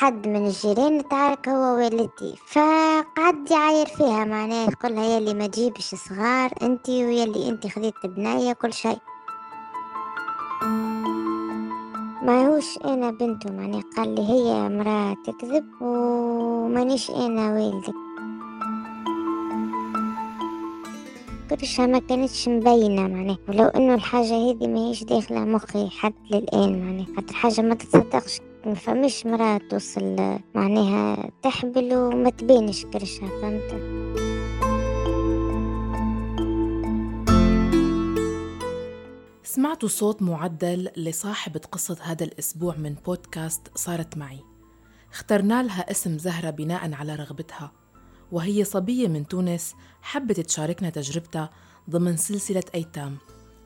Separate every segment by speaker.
Speaker 1: حد من الجيران تعارك هو والدتي. فقعد يعاير فيها معناه يقولها يلي ما تجيبش صغار انتي ويلي انتي خذيت بناية كل شيء. ما هوش أنا بنته معني قال لي هي مرأة تكذب ومانيش أنا والدك كلشها ما كانتش مبينة معناه ولو إنه الحاجة هذه ما هيش داخلة مخي حتى للآن معناه خاطر حاجة ما تتصدقش. ما فماش مرأة توصل معناها تحبل وما تبينش كرشها فهمت؟
Speaker 2: سمعتوا صوت معدل لصاحبة قصة هذا الأسبوع من بودكاست صارت معي. اخترنا لها اسم زهرة بناء على رغبتها وهي صبية من تونس حبت تشاركنا تجربتها ضمن سلسلة أيتام.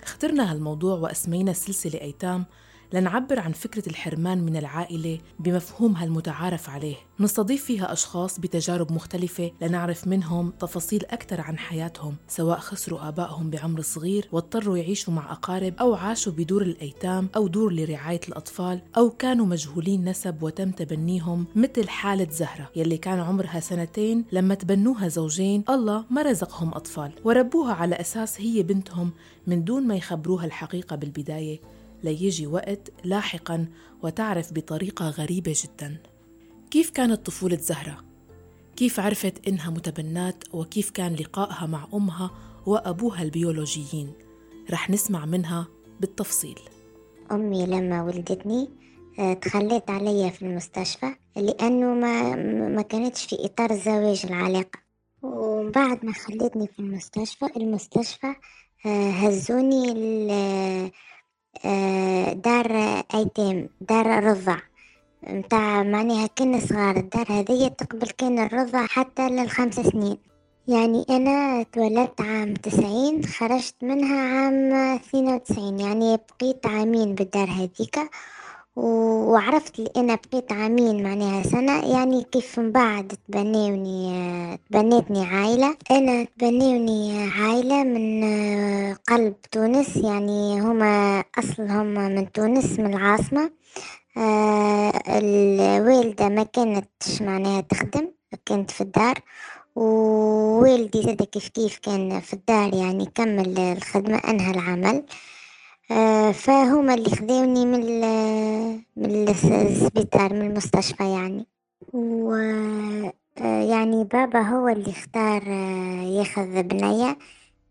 Speaker 2: اخترنا هالموضوع وأسمينا السلسلة أيتام لنعبر عن فكرة الحرمان من العائلة بمفهومها المتعارف عليه. نستضيف فيها أشخاص بتجارب مختلفة لنعرف منهم تفاصيل أكثر عن حياتهم سواء خسروا آبائهم بعمر صغير واضطروا يعيشوا مع أقارب أو عاشوا بدور الأيتام أو دور لرعاية الأطفال أو كانوا مجهولين نسب وتم تبنيهم مثل حالة زهرة يلي كان عمرها سنتين لما تبنوها زوجين الله ما رزقهم أطفال. وربوها على أساس هي بنتهم من دون ما يخبروها الحقيقة بالبداية. ليجي وقت لاحقا وتعرف بطريقة غريبة جدا كيف كانت طفولة زهرة؟ كيف عرفت إنها متبنات وكيف كان لقائها مع أمها وأبوها البيولوجيين؟ رح نسمع منها بالتفصيل
Speaker 1: أمي لما ولدتني آه، تخليت عليا في المستشفى لأنه ما ما كانتش في إطار الزواج العلاقة وبعد ما خليتني في المستشفى المستشفى آه، هزوني دار أيتام دار رضع. متاع معناها كنا صغار الدار هذية تقبل كان الرضع حتى للخمس سنين. يعني أنا تولدت عام تسعين خرجت منها عام اثنين وتسعين يعني بقيت عامين بالدار هذيكا. وعرفت اللي أنا بقيت عامين معناها سنة يعني كيف من بعد تبنيوني تبنيتني عائلة. أنا تبنيوني عائلة من قلب تونس يعني هما اصلهم من تونس من العاصمة. آه، الوالدة ما كانتش معناها تخدم كانت في الدار. ووالدي زاد كيف كيف كان في الدار يعني كمل الخدمة أنهى العمل. آه، فهما اللي خذوني من من السبيطار من المستشفى يعني. و آه، يعني بابا هو اللي اختار آه، ياخذ بنية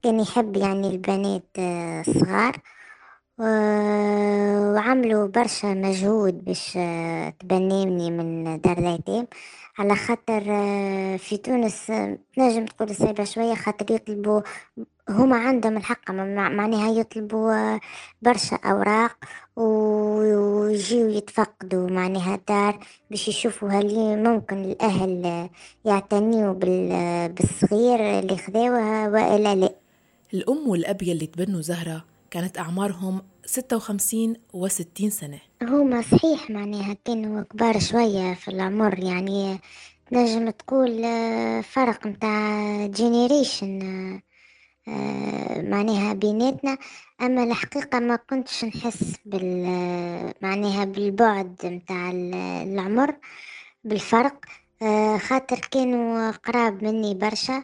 Speaker 1: كان يحب يعني البنات الصغار. وعملوا برشا مجهود باش تبنيني من دار الأيتام على خاطر في تونس تنجم تقول صعيبة شوية خاطر يطلبوا هما عندهم الحق معناها يطلبوا برشا أوراق ويجيو يتفقدوا معناها الدار باش يشوفوا هل ممكن الأهل يعتنيوا بالصغير اللي خذاوها وإلا لا.
Speaker 2: الأم والأب يلي تبنوا زهرة كانت أعمارهم ستة وخمسين وستين سنة.
Speaker 1: هما صحيح معناها كانوا كبار شوية في العمر يعني نجم تقول فرق متاع جينيريشن معناها بيناتنا. أما الحقيقة ما كنتش نحس بال معناها بالبعد متاع العمر بالفرق. آه، خاطر كانوا قراب مني برشا.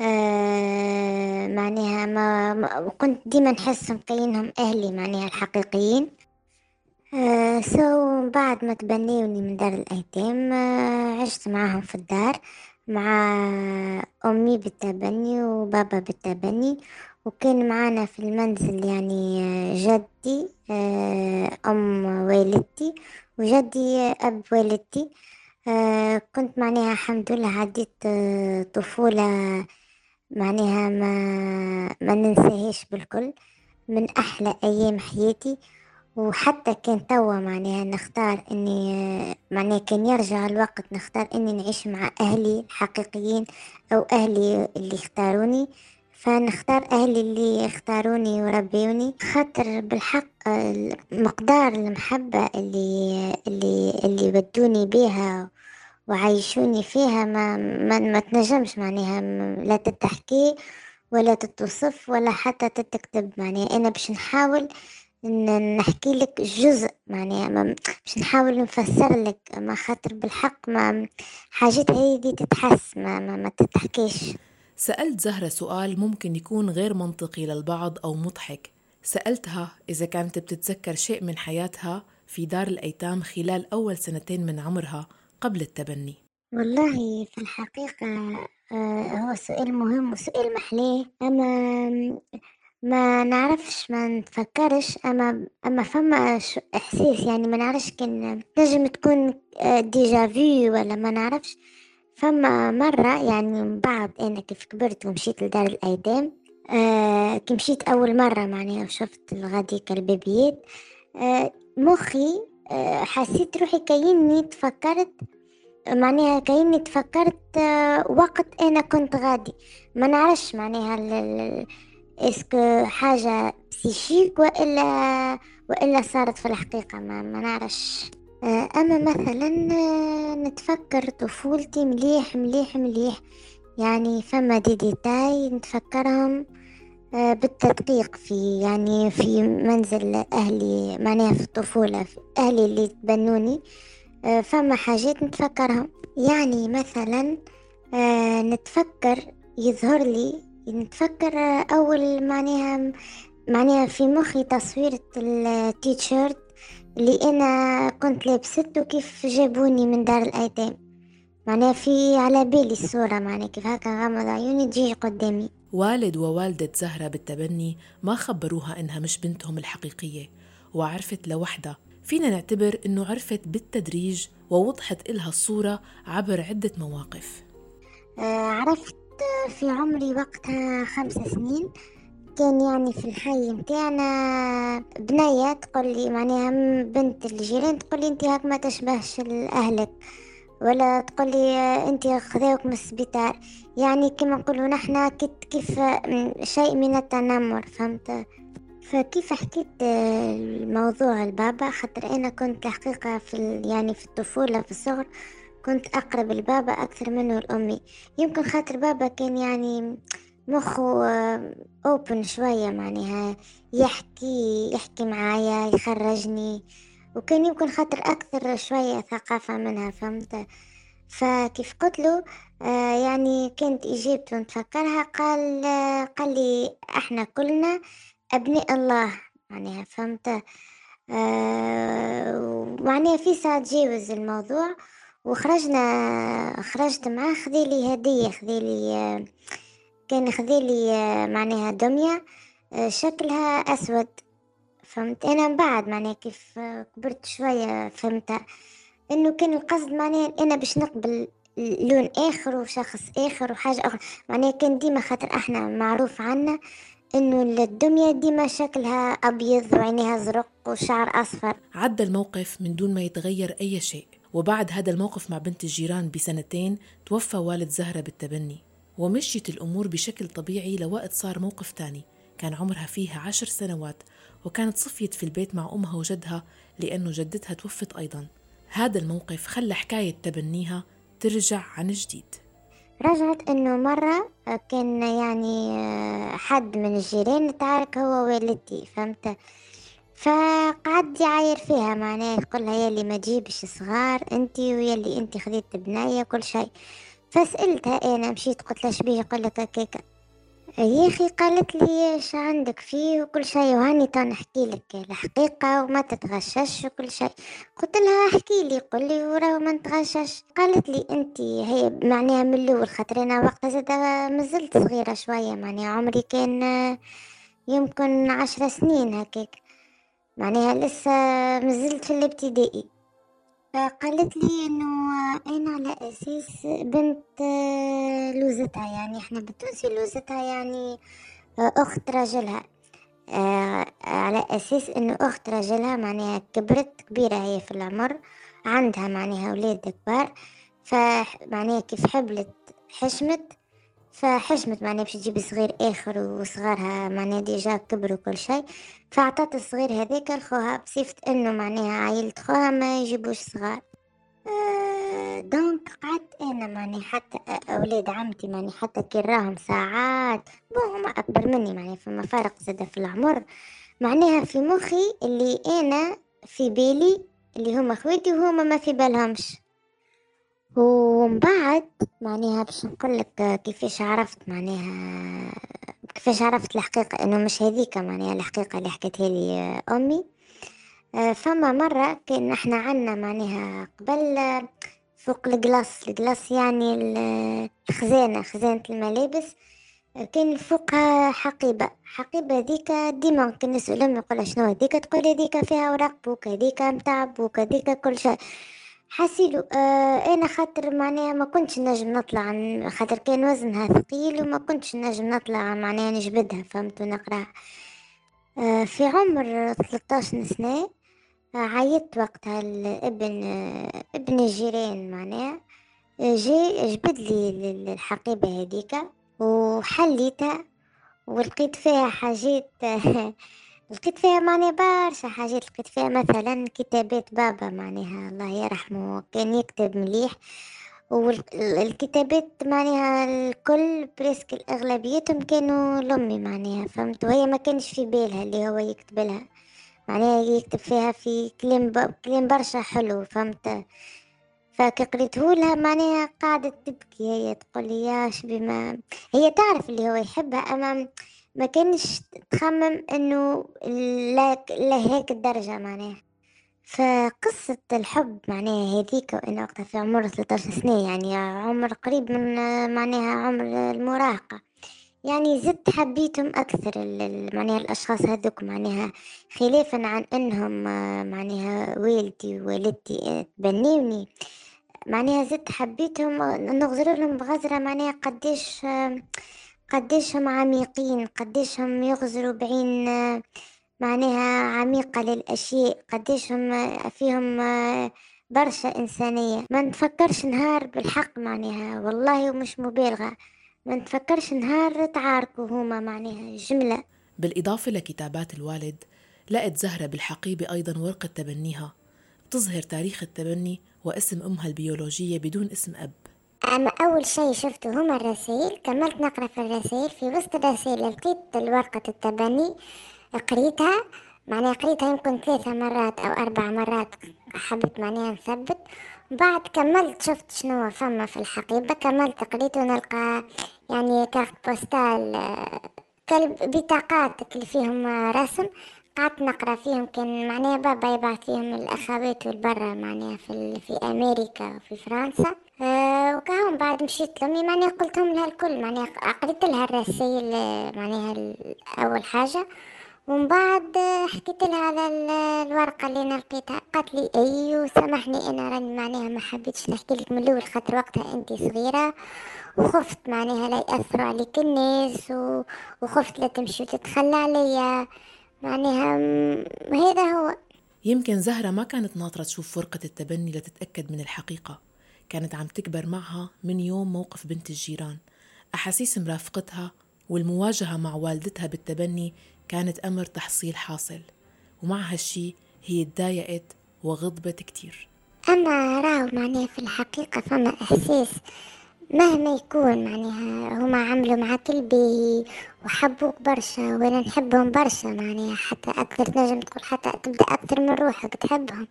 Speaker 1: آه، معناها ما, ما كنت ديما نحس مكينهم أهلي معناها الحقيقيين. آه سو بعد ما تبنيوني من دار الأيتام آه عشت معاهم في الدار. مع أمي بالتبني وبابا بالتبني وكان معانا في المنزل يعني آه، جدي آه أم والدتي وجدي أب والدتي. آه كنت معناها الحمد لله عديت طفولة معناها ما ما ننساهاش بالكل. من أحلى أيام حياتي. وحتى كان توا معناها نختار إني معناها كان يرجع الوقت نختار إني نعيش مع أهلي الحقيقيين أو أهلي اللي اختاروني. فنختار أهلي اللي اختاروني وربيوني. خاطر بالحق مقدار المحبة اللي اللي اللي بدوني بيها وعايشوني فيها ما ما, ما تنجمش معناها لا تتحكي ولا تتوصف ولا حتى تتكتب معناها. أنا باش نحاول إن نحكي لك جزء معناها مش نحاول نفسر لك ما خاطر بالحق ما حاجات هذه تتحس ما, ما, ما تتحكيش
Speaker 2: سألت زهرة سؤال ممكن يكون غير منطقي للبعض أو مضحك. سألتها إذا كانت بتتذكر شيء من حياتها في دار الأيتام خلال أول سنتين من عمرها قبل التبني.
Speaker 1: والله في الحقيقة آه، هو سؤال مهم وسؤال محلاه أما ما نعرفش ما نتفكرش أما أما فما إحساس يعني ما نعرفش كان تنجم تكون آه، ديجا في ولا ما نعرفش. فما مرة يعني من بعد أنا كيف كبرت ومشيت لدار الأيتام آه كي مشيت أول مرة معناها وشفت الغاديك البيبيات آه مخي آه حسيت روحي كأني تفكرت معناها كأني تفكرت آه وقت أنا كنت غادي. ما نعرفش معناها اسكو حاجة بسيشيك وإلا وإلا صارت في الحقيقة ما, ما نعرفش. آه، أما مثلا آه، نتفكر طفولتي مليح مليح مليح. يعني فما دي ديتاي نتفكرهم آه، بالتدقيق في يعني في منزل أهلي معناها في الطفولة في أهلي اللي تبنوني. فما حاجات نتفكرهم. يعني مثلا نتفكر يظهر لي نتفكر أول معناها معناها في مخي تصويرة التيشيرت اللي أنا كنت لابسته كيف جابوني من دار الأيتام. معناها في على بالي الصورة معناها كيف هكا غمض عيوني تجي قدامي.
Speaker 2: والد ووالدة زهرة بالتبني ما خبروها إنها مش بنتهم الحقيقية وعرفت لوحدها. فينا نعتبر إنه عرفت بالتدريج ووضحت إلها الصورة عبر عدة مواقف.
Speaker 1: آه عرفت في عمري وقتها خمس سنين. كان يعني في الحي متاعنا بنية تقول لي معناها بنت الجيران تقول لي أنت هاك ما تشبهش لأهلك ولا تقول لي أنت خذاوك من السبيطار. يعني كما نقولوا نحنا كيف شيء من التنمر فهمت؟ فكيف حكيت الموضوع البابا؟ خاطر أنا كنت الحقيقة في يعني في الطفولة في الصغر كنت أقرب لبابا أكثر منه لأمي. يمكن خاطر بابا كان يعني مخه أوبن شوية معناها يحكي يحكي معايا يخرجني. وكان يمكن خاطر أكثر شوية ثقافة منها فهمت؟ فكيف قلت له آه يعني كانت إجابته نتفكرها قال آه قال لي إحنا كلنا أبناء الله معناها فهمت؟ آه معناها في ساعة تجاوز الموضوع. وخرجنا خرجت معاه خذيلي هدية خذيلي كان خذيلي معناها دمية شكلها أسود. فهمت؟ أنا من بعد معناها كيف كبرت شوية فهمت إنه كان القصد معناها أنا باش نقبل لون آخر وشخص آخر وحاجة أخرى. معناها كان ديما خاطر إحنا معروف عنا إنه الدمية ديما شكلها أبيض وعينيها زرق وشعر أصفر.
Speaker 2: عدى الموقف من دون ما يتغير أي شيء. وبعد هذا الموقف مع بنت الجيران بسنتين توفى والد زهرة بالتبني. ومشيت الأمور بشكل طبيعي لوقت صار موقف تاني. كان عمرها فيها عشر سنوات وكانت صفيت في البيت مع أمها وجدها لأنه جدتها توفت أيضا. هذا الموقف خلى حكاية تبنيها ترجع عن جديد.
Speaker 1: رجعت إنه مرة كان يعني حد من الجيران تعارك هو والدتي فهمت؟ فقعد يعاير فيها معناه يقولها يلي ما تجيبش صغار أنتي ويلي أنتي خذيت بناية كل شيء. فسألتها أنا مشيت قلت لها شبيه يقولك هكاكا يا أخي قالت لي إيش عندك فيه وكل شيء وهاني تو نحكي لك الحقيقة وما تتغشش وكل شيء. قلت لها احكي لي قل لي وراه ما نتغشش. قالت لي انت هي معناها من الأول خاطر أنا وقتها زاد مازلت صغيرة شوية معناها عمري كان يمكن عشر سنين هكاك. معناها لسه مازلت في الابتدائي. فقالت لي إنه أنا على أساس بنت لوزتها يعني إحنا بالتونسي لوزتها يعني أخت رجلها. آه، على أساس إنه أخت رجلها معناها كبرت كبيرة هي في العمر عندها معناها أولاد كبار. فمعناها كيف حبلت حشمت فحشمت معناها باش تجيب صغير آخر وصغارها معناها ديجا كبروا كل شيء. فعطات الصغير هذاك لخوها بصفة إنه معناها عائلة خوها ما يجيبوش صغار. أه دونك قعدت أنا معني حتى أولاد عمتي معني حتى كي راهم ساعات هما أكبر مني معني فما فرق زاد في العمر. معناها في مخي اللي أنا في بالي اللي هما خواتي وهما ما في بالهمش. ومن بعد معناها باش نقولك كيفاش عرفت معناها كيفاش عرفت الحقيقة إنه مش هذيك معناها الحقيقة اللي حكيتها لي أمي. آه، فما مرة كان إحنا عنا معناها قبل فوق القلاص القلاص يعني الخزانة خزانة الملابس كان فوقها حقيبة. حقيبة هذيك ديما كان نسأل أمي شنو هذيك تقول هذيك فيها أوراق بوك هذيك متاع بوك هذيك كل شيء. حسيلو آه أنا خاطر معناها ما كنتش نجم نطلع خاطر كان وزنها ثقيل وما كنتش نجم نطلع معناها نجبدها فهمت ونقراها آه في عمر 13 سنة آه عيطت وقتها الابن آه ابن الجيران معناها آه جي جبد لي الحقيبة هذيك وحليتها ولقيت فيها حاجات لقيت فيها معناها برشا حاجات لقيت فيها مثلا كتابات بابا معناها الله يرحمه كان يكتب مليح والكتابات معناها الكل بريسك الأغلبيتهم كانوا لأمي معناها فهمت؟ وهي ما كانش في بالها اللي هو يكتب لها معناها يكتب فيها في كلام كلام برشا حلو فهمت؟ فكي قريتهولها معناها قاعدة تبكي هي تقول لي يا شبي ما هي تعرف اللي هو يحبها أما ما كانش تخمم إنه لا, لا هيك الدرجة معناها. فقصة الحب معناها هذيك وأنا وقتها في عمر 13 سنة يعني عمر قريب من معناها عمر المراهقة. يعني زدت حبيتهم أكثر معناها الأشخاص هذوك معناها خلافا عن أنهم معناها والدي ووالدتي تبنيوني. معناها زدت حبيتهم نغزر لهم بغزرة معناها قديش قديش هم عميقين قديش هم يغزروا بعين معناها عميقة للأشياء قديش هم فيهم برشا إنسانية. ما نتفكرش نهار بالحق معناها والله ومش مبالغة. ما نتفكرش نهار تعاركوا هما معناها جملة.
Speaker 2: بالإضافة لكتابات الوالد لقت زهرة بالحقيبة أيضا ورقة تبنيها. تظهر تاريخ التبني واسم أمها البيولوجية بدون اسم أب.
Speaker 1: أما أول شيء شفته هما الرسائل. كملت نقرأ في الرسائل. في وسط الرسائل لقيت ورقة التبني قريتها. معناها قريتها يمكن ثلاثة مرات أو أربع مرات حبيت معناها نثبت. بعد كملت شفت شنو فما في الحقيبة. كملت قريت ونلقى يعني كارت بوستال بطاقات اللي فيهم رسم. قعدت نقرأ فيهم. كان معناها بابا يبعث فيهم الأخوات والبرا معناها في, في أمريكا وفي فرنسا. آه وكان بعد مشيت لأمي معناها قلت لها الكل معناها قريت لها الرسائل معناها أول حاجة. ومن بعد حكيت لها على الورقة اللي أنا لقيتها. قالت لي أي وسامحني أنا راني معناها ما حبيتش نحكي لك من الأول خاطر وقتها أنت صغيرة وخفت معناها لا يأثروا عليك الناس وخفت لا تمشي وتتخلى عليا. معناها هذا هو.
Speaker 2: يمكن زهرة ما كانت ناطرة تشوف فرقة التبني لتتأكد من الحقيقة. كانت عم تكبر معها من يوم موقف بنت الجيران. أحاسيس مرافقتها والمواجهة مع والدتها بالتبني كانت أمر تحصيل حاصل ومع هالشي هي تضايقت وغضبت كتير.
Speaker 1: أما راهو معناها في الحقيقة فما إحساس مهما يكون معناها هما عملوا معاك البي وحبوك برشا وأنا نحبهم برشا معناها حتى أكثر تنجم تقول حتى تبدأ أكثر من روحك تحبهم.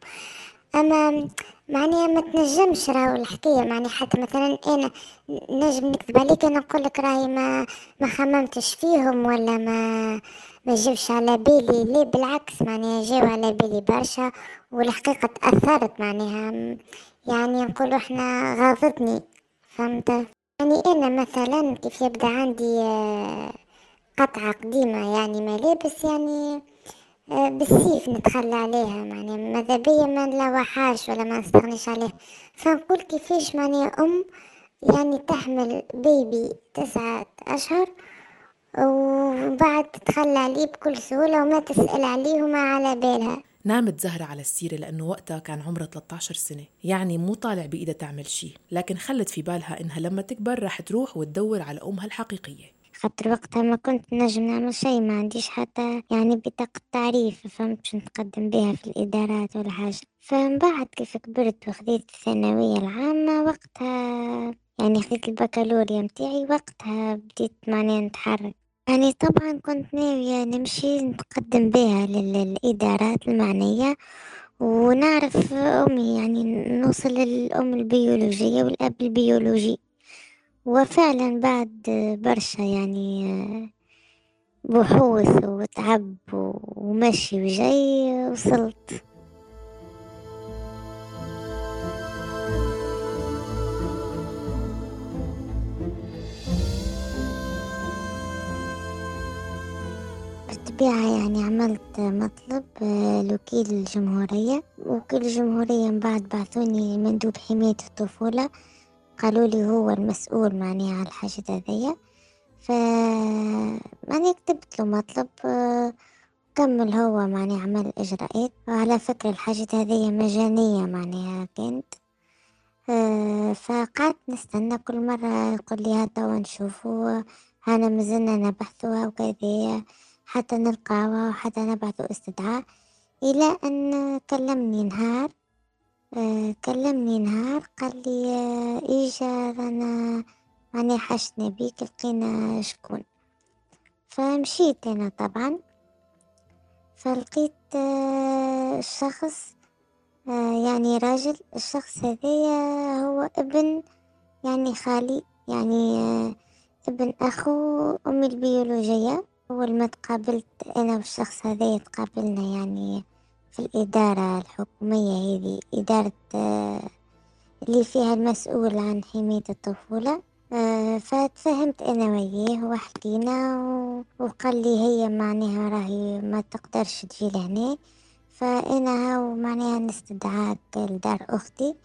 Speaker 1: أما معناها ما تنجمش راهو الحكاية معناها حتى مثلا أنا نجم نكذب عليك أنا نقول لك راهي ما ما خممتش فيهم ولا ما ما جوش على بالي. ليه بالعكس معناها جاو على بالي برشا والحقيقة تأثرت معناها. يعني نقول إحنا غاضتني فهمت؟ يعني أنا مثلا كيف يبدأ عندي آه، قطعة قديمة يعني ملابس يعني بالسيف نتخلى عليها معناها ماذا بيا ما نلوحهاش ولا ما نستغنيش عليها. فنقول كيفاش معناها أم يعني تحمل بيبي تسعة أشهر وبعد تتخلى عليه بكل سهولة وما تسأل عليه وما على بالها.
Speaker 2: نامت زهرة على السيرة لأنه وقتها كان عمرها 13 سنة يعني مو طالع بإيدها تعمل شي لكن خلت في بالها إنها لما تكبر رح تروح وتدور على أمها الحقيقية.
Speaker 1: خاطر وقتها ما كنت نجم نعمل شي ما عنديش حتى يعني بطاقة تعريف فهمت؟ باش نتقدم بها في الإدارات ولا حاجة. فمن بعد كيف كبرت وخذيت الثانوية العامة وقتها يعني خذيت البكالوريا متاعي وقتها بديت معناها نتحرك. يعني طبعا كنت ناوية نمشي نتقدم بها للإدارات المعنية ونعرف أمي يعني نوصل للأم البيولوجية والأب البيولوجي. وفعلا بعد برشا يعني بحوث وتعب ومشي وجاي وصلت. بالطبيعة يعني عملت مطلب آه، لوكيل الجمهورية. وكيل الجمهورية من بعد بعثوني مندوب حماية الطفولة. قالوا لي هو المسؤول معني على الحاجة هذيا. ف معني كتبت له مطلب آه، كمل هو معني عمل الإجراءات وعلى فكرة الحاجة هذيا مجانية معناها كانت. آه، فقعدت نستنى كل مرة يقول لي هات توا نشوفو هانا مازلنا نبحثوها وكذا حتى نلقاها وحتى نبعثوا استدعاء إلى أن كلمني نهار كلمني نهار قال لي آه إيجا رانا ماني حشنا بيك لقينا شكون. فمشيت أنا طبعا فلقيت آه آه يعني راجل. الشخص هذايا هو ابن يعني خالي يعني آه ابن أخو أمي البيولوجية. أول ما تقابلت أنا والشخص هذا تقابلنا يعني في الإدارة الحكومية هذه إدارة آه، اللي فيها المسؤول عن حماية الطفولة. آه، فتفهمت أنا وياه وحكينا وقال لي هي معناها راهي ما تقدرش تجي لهنا. فأنا هاو معناها نستدعاك لدار أختي.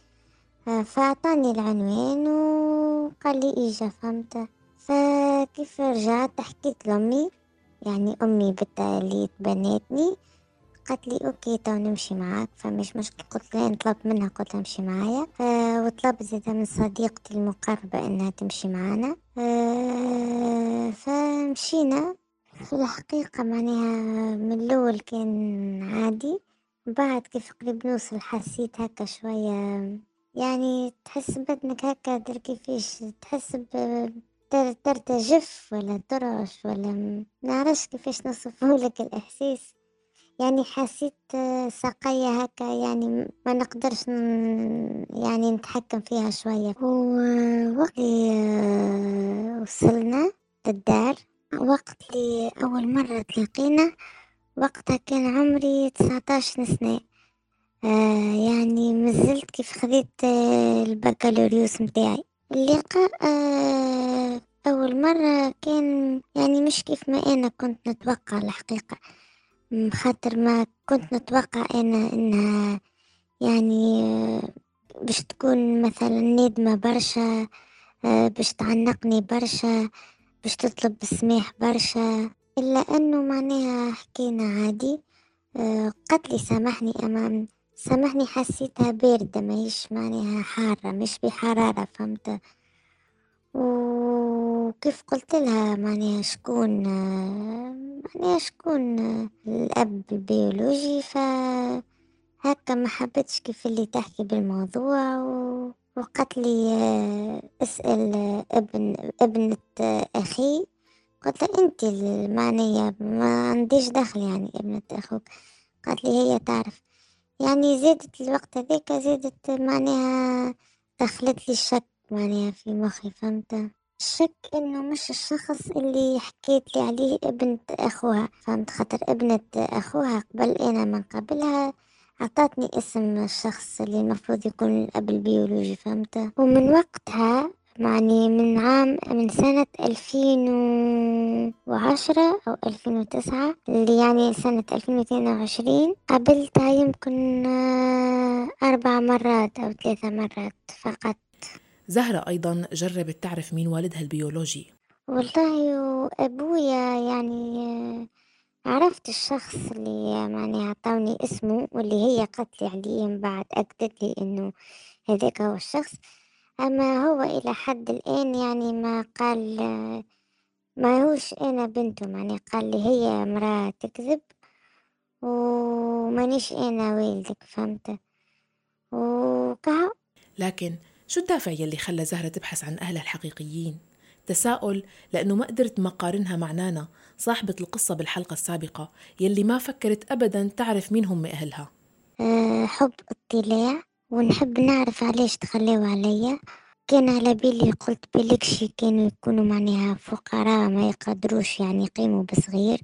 Speaker 1: آه، فأعطاني العنوان وقال لي إيجا فهمت؟ فكيف رجعت؟ حكيت لأمي يعني أمي بالتالي تبنتني قالت لي okay تو نمشي معاك. فمش مشكلة. قلت لها طلبت منها. قلت لها امشي معايا. وطلبت زيادة من صديقتي المقربة إنها تمشي معانا. فمشينا. في الحقيقة معناها من الأول كان عادي. بعد كيف قريب نوصل حسيت هكا شوية يعني تحس بدنك هكا در كيفاش تحس ترتجف ولا ترعش ولا منعرفش كيفاش نوصفهولك الإحساس. يعني حسيت ساقية هكا يعني ما نقدرش يعني نتحكم فيها شوية. ووقت وصلنا للدار وقت اللي أول مرة تلاقينا وقتها كان عمري تسعتاش سنة. آه يعني مازلت كيف خذيت آه البكالوريوس متاعي. اللقاء آه أول مرة كان يعني مش كيف ما أنا كنت نتوقع الحقيقة. خاطر ما كنت نتوقع أنا إنها يعني آه، باش تكون مثلا نادمة برشا آه، باش تعنقني برشا باش تطلب السماح برشا. إلا أنه معناها حكينا عادي آه، قالت لي سامحني أمام سامحني حسيتها باردة ماهيش معناها حارة مش بحرارة فهمت؟ وكيف قلت لها معناها شكون معناها شكون الأب البيولوجي فهكا ما حبيتش كيف اللي تحكي بالموضوع و... وقالت لي اسأل ابن ابنة أخي. قلت لها أنت المعنية ما عنديش دخل يعني ابنة أخوك. قالت لي هي تعرف. يعني زادت الوقت هذاك زادت معناها دخلت لي الشك معناها في مخي فهمت الشك إنه مش الشخص اللي حكيت لي عليه ابنة أخوها فهمت خاطر ابنة أخوها قبل أنا من قبلها عطاتني اسم الشخص اللي المفروض يكون الأب البيولوجي فهمت؟ ومن وقتها معني من عام من سنة ألفين وعشرة أو ألفين وتسعة اللي يعني سنة ألفين واتنين وعشرين قابلتها يمكن أربع مرات أو ثلاثة مرات فقط.
Speaker 2: زهرة أيضا جربت تعرف مين والدها البيولوجي.
Speaker 1: والله أبويا يعني عرفت الشخص اللي يعني عطوني اسمه واللي هي قالت لي عليه من بعد أكدت لي إنه هذاك هو الشخص. أما هو إلى حد الآن يعني ما قال ما هوش أنا بنته يعني قال لي هي امرأة تكذب ومانيش أنا والدك فهمت؟ وكهو
Speaker 2: لكن شو الدافع يلي خلى زهرة تبحث عن أهلها الحقيقيين؟ تساؤل لأنه ما قدرت ما قارنها مع نانا صاحبة القصة بالحلقة السابقة يلي ما فكرت أبدا تعرف مين هم أهلها.
Speaker 1: أه حب اطلاع ونحب نعرف علاش تخليوا عليا. كان على بالي قلت بلكشي كانوا يكونوا معناها فقراء ما يقدروش يعني يقيموا بصغير.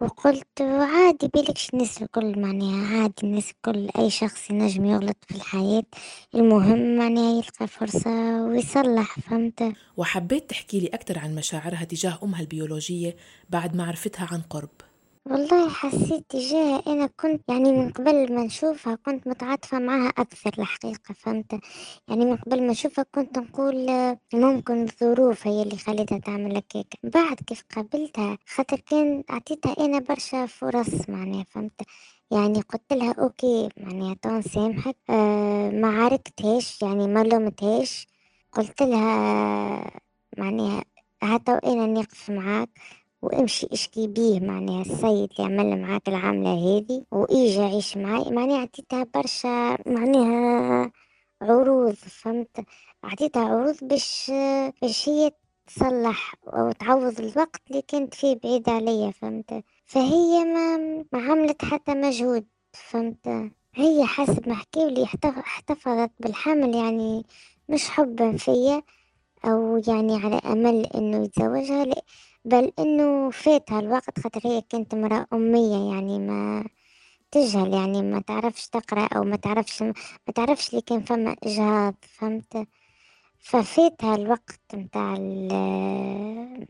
Speaker 1: وقلت عادي بالكش الناس الكل معناها عادي الناس الكل أي شخص ينجم يغلط في الحياة المهم معناها يلقى فرصة ويصلح فهمت؟
Speaker 2: وحبيت تحكي لي أكثر عن مشاعرها تجاه أمها البيولوجية بعد ما عرفتها عن قرب.
Speaker 1: والله حسيت تجاهها أنا كنت يعني من قبل ما نشوفها كنت متعاطفة معها أكثر الحقيقة فهمت؟ يعني من قبل ما نشوفها كنت نقول ممكن الظروف هي اللي خلتها تعمل هكاك. بعد كيف قابلتها؟ خاطر كان أعطيتها أنا برشا فرص معناها فهمت؟ يعني قلت لها okay معناها تو نسامحك آه ما عاركتهاش يعني ما لومتهاش. قلت لها معناها هاتو أنا نقف معاك. وامشي اشكي بيه معناها السيد اللي عمل معاك العاملة هذي وإيجي عيش معاي معناها عطيتها برشا معناها عروض فهمت؟ عطيتها عروض باش باش هي تصلح أو تعوض الوقت اللي كانت فيه بعيد عليا فهمت؟ فهي ما, ما عملت حتى مجهود فهمت؟ هي حسب ما حكيولي احتفظت بالحمل يعني مش حبا فيا أو يعني على أمل إنه يتزوجها بل إنه فاتها الوقت خاطر هي كانت امرأة أمية يعني ما تجهل يعني ما تعرفش تقرأ أو ما تعرفش ما تعرفش اللي كان فما إجهاض فهمت؟ ففاتها الوقت متاع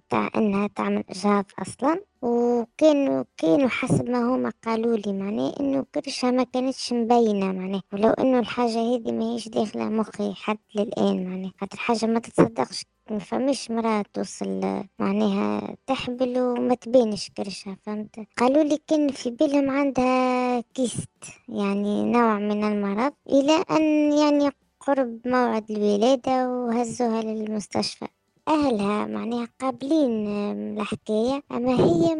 Speaker 1: متاع إنها تعمل إجهاض أصلا. وكانوا كانوا حسب ما هما قالوا لي معناه إنه كرشها ما كانتش مبينة معناه ولو إنه الحاجة هذه ما هيش داخلة مخي حتى للآن معناه خاطر حاجة ما تتصدقش. ما فماش مرأة توصل معناها تحبل وما تبينش كرشها فهمت؟ قالوا لي كان في بالهم عندها كيست يعني نوع من المرض إلى أن يعني قرب موعد الولادة وهزوها للمستشفى. أهلها معناها قابلين الحكاية أما هي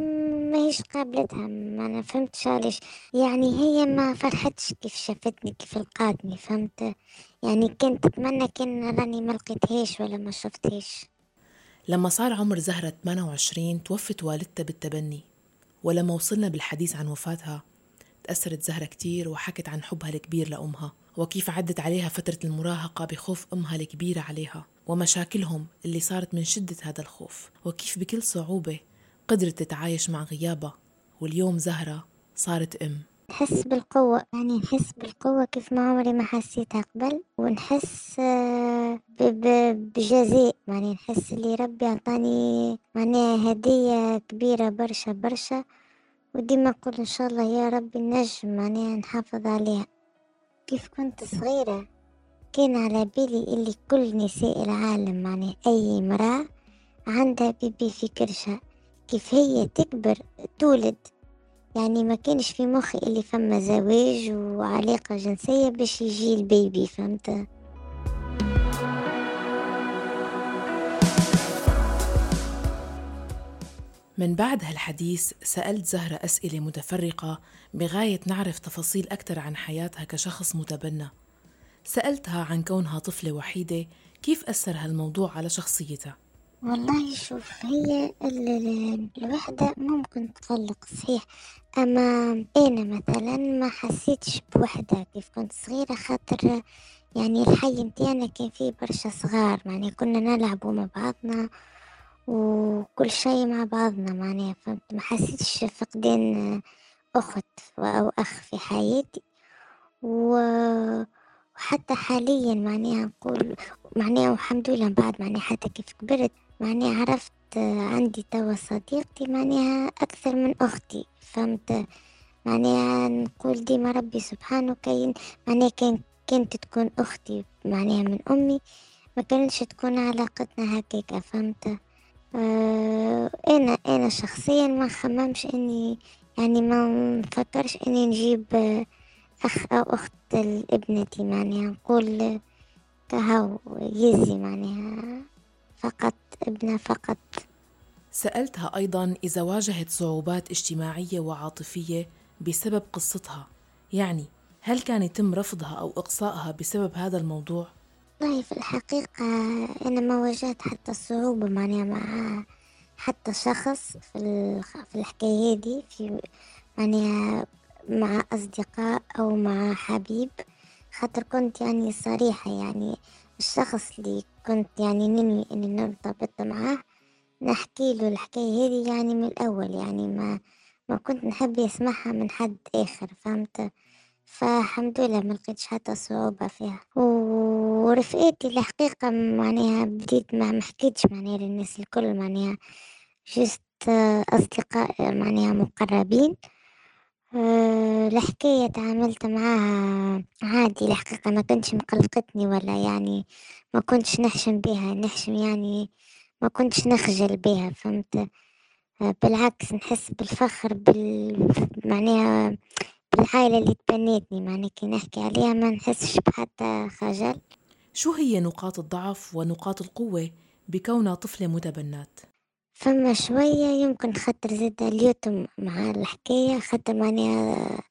Speaker 1: ما هيش قابلتها ما فهمتش علاش. يعني هي ما فرحتش كيف شافتني كيف لقاتني فهمت؟ يعني كنت أتمنى كان راني ما لقيتهاش ولا ما شفتهاش.
Speaker 2: لما صار عمر زهرة 28 توفت والدتها بالتبني ولما وصلنا بالحديث عن وفاتها تأثرت زهرة كتير وحكت عن حبها الكبير لأمها. وكيف عدت عليها فترة المراهقة بخوف أمها الكبيرة عليها ومشاكلهم اللي صارت من شدة هذا الخوف. وكيف بكل صعوبة قدرت تتعايش مع غيابها واليوم زهرة صارت أم.
Speaker 1: نحس بالقوة يعني نحس بالقوة كيف ما عمري ما حسيتها قبل ونحس آه، بجزاء. يعني نحس اللي ربي عطاني معناها هدية كبيرة برشا برشا. وديما نقول إن شاء الله يا ربي نجم معناها نحافظ عليها. كيف كنت صغيرة؟ كان على بالي إللي كل نساء العالم معناها أي امرأة عندها بيبي في كرشها. كيف هي تكبر تولد. يعني ما كانش في مخي إللي فما زواج وعلاقة جنسية باش يجي البيبي فهمت؟
Speaker 2: من بعد هالحديث سألت زهرة أسئلة متفرقة بغاية نعرف تفاصيل أكثر عن حياتها كشخص متبنى. سألتها عن كونها طفلة وحيدة كيف أثر هالموضوع على شخصيتها؟
Speaker 1: والله شوف هي الوحدة ممكن تقلق صحيح أما أنا مثلا ما حسيتش بوحدة كيف كنت صغيرة خاطر يعني الحي متاعنا كان فيه برشا صغار يعني كنا نلعبوا مع بعضنا. وكل شيء مع بعضنا معناها فهمت؟ ما حسيتش فقدان أخت أو أخ في حياتي. و وحتى حاليا معناها نقول معناها والحمد لله بعد معناها حتى كيف كبرت معناها عرفت عندي توا صديقتي معناها أكثر من أختي فهمت؟ معناها نقول ديما ربي سبحانه كاين معناها كان كانت تكون أختي معناها من أمي ما كانتش تكون علاقتنا هكاكا فهمت؟ آه أنا أنا شخصيا ما خممش إني يعني ما نفكرش إني نجيب أخ أو أخت لابنتي معناها نقول كهو يزي معناها فقط ابنة فقط
Speaker 2: سألتها أيضا إذا واجهت صعوبات اجتماعية وعاطفية بسبب قصتها يعني هل كان يتم رفضها أو إقصائها بسبب هذا الموضوع؟
Speaker 1: والله في الحقيقة أنا ما واجهت حتى صعوبة معناها مع حتى شخص في في الحكاية دي في معناها مع أصدقاء أو مع حبيب خاطر كنت يعني صريحة يعني. الشخص اللي كنت يعني ننوي إني نرتبط معاه نحكي له الحكاية هذه يعني من الأول يعني ما ما كنت نحب يسمعها من حد آخر فهمت؟ فالحمد لله ما لقيتش حتى صعوبة فيها. ورفقاتي الحقيقة معناها بديت ما محكيتش معناها للناس الكل معناها جست أصدقاء معناها مقربين. أه الحكاية تعاملت معاها عادي الحقيقة ما كنتش مقلقتني ولا يعني ما كنتش نحشم بها نحشم يعني ما كنتش نخجل بها فهمت؟ أه بالعكس نحس بالفخر بال معناها بالعائلة اللي تبنتني معناها كي نحكي عليها ما نحسش بحتى خجل.
Speaker 2: شو هي نقاط الضعف ونقاط القوة بكونها طفلة متبنات؟
Speaker 1: فما شوية يمكن خاطر زاد اليوتم مع الحكاية خاطر معناها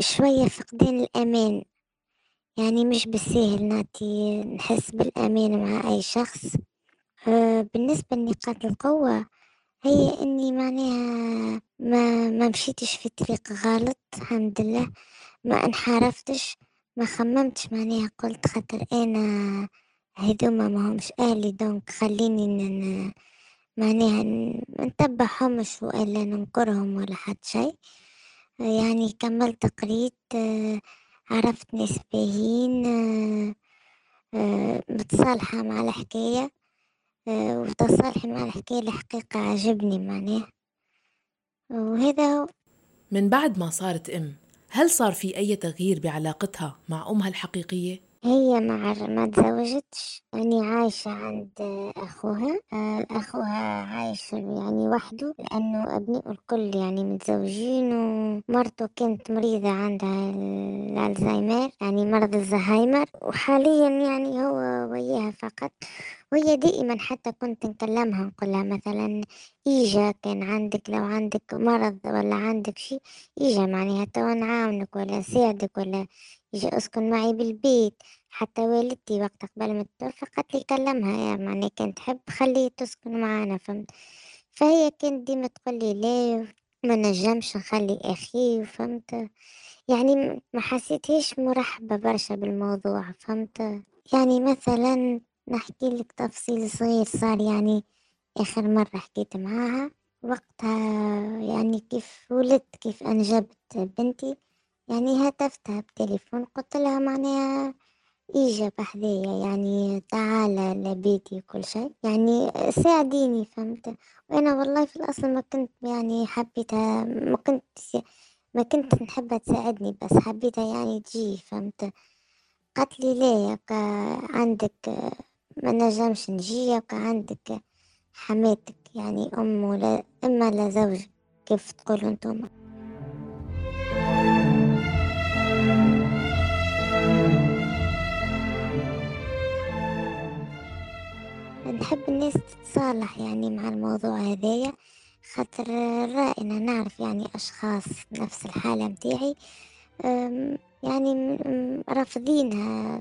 Speaker 1: شوية فقدان الأمان. يعني مش بالسهل نعطي نحس بالأمان مع أي شخص. أه بالنسبة لنقاط القوة هي إني معناها ما ما مشيتش في طريق غلط الحمد لله. ما انحرفتش ما خممتش معناها قلت خاطر أنا هذوما ما همش أهلي دونك خليني ن... معناها نتبعهمش وإلا ننكرهم ولا حد شي يعني كملت قريت عرفت ناس باهين متصالحة مع الحكاية. وتصالحي مع الحكاية الحقيقة عجبني معناه وهذا هو.
Speaker 2: من بعد ما صارت أم هل صار في أي تغيير بعلاقتها مع أمها الحقيقية؟
Speaker 1: هي ما ما تزوجتش. يعني عايشة عند أخوها. أخوها عايش يعني وحده لأنه أبنائه الكل يعني متزوجين ومرته كانت مريضة عندها الألزهايمر يعني مرض الزهايمر. وحاليا يعني هو وياها فقط. وهي دائما حتى كنت نكلمها نقولها مثلا إيجا كان عندك لو عندك مرض ولا عندك شيء إيجا معناها توا نعاونك ولا نساعدك ولا يجي أسكن معي بالبيت. حتى والدتي وقت قبل ما تتوفى قالت لي كلمها يا معني كانت تحب خليه تسكن معانا فهمت؟ فهي كانت ديما تقول لي لا ما نجمش نخلي أخي فهمت؟ يعني ما حسيتهاش مرحبة برشا بالموضوع فهمت؟ يعني مثلا نحكي لك تفصيل صغير صار يعني آخر مرة حكيت معاها. وقتها يعني كيف ولدت كيف أنجبت بنتي. يعني هتفتها بتليفون. قلت لها معناها إجا بحذايا يعني تعالى لبيتي وكل شيء. يعني ساعديني فهمت؟ وأنا والله في الأصل ما كنت يعني حبيتها ما كنت ما كنت نحبها تساعدني بس حبيتها يعني تجي فهمت؟ قالت لي لا يبقى عندك ما نجمش نجي يبقى عندك حماتك يعني أم ولا إما لا زوج كيف تقولوا أنتم؟ نحب الناس تتصالح يعني مع الموضوع هذايا خاطر رائنا نعرف يعني أشخاص نفس الحالة متاعي يعني رافضينها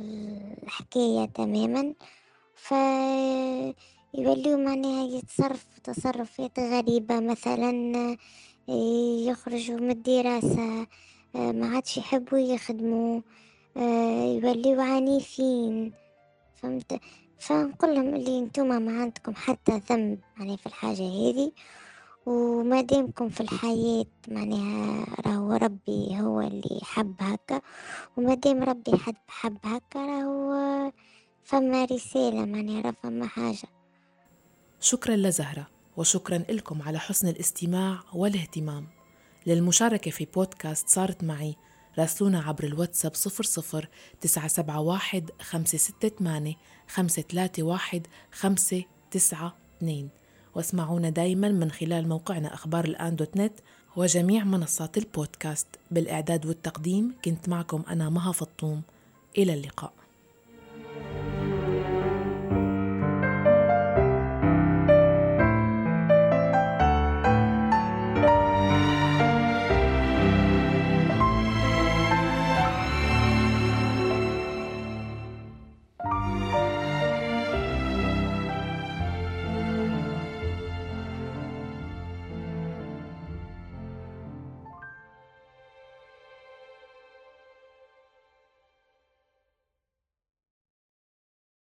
Speaker 1: الحكاية تماما. فيوليو معناها يتصرف تصرفات غريبة مثلا يخرجوا من الدراسة ما عادش يحبوا يخدموا يوليو عنيفين. فهمت؟ فنقول لهم اللي انتوما ما عندكم حتى ذنب يعني في الحاجة هذي وما دامكم في الحياة معناها راهو ربي هو اللي حب هكا وما دام ربي حد حب هكا راهو فما رسالة معناها فما حاجة.
Speaker 2: شكرا لزهرة وشكرا لكم على حسن الاستماع والاهتمام. للمشاركة في بودكاست صارت معي راسلونا عبر الواتساب 00 971 568 531 592 واسمعونا دايما من خلال موقعنا أخبار الآن دوت نت وجميع منصات البودكاست. بالإعداد والتقديم كنت معكم أنا مها فطوم. إلى اللقاء.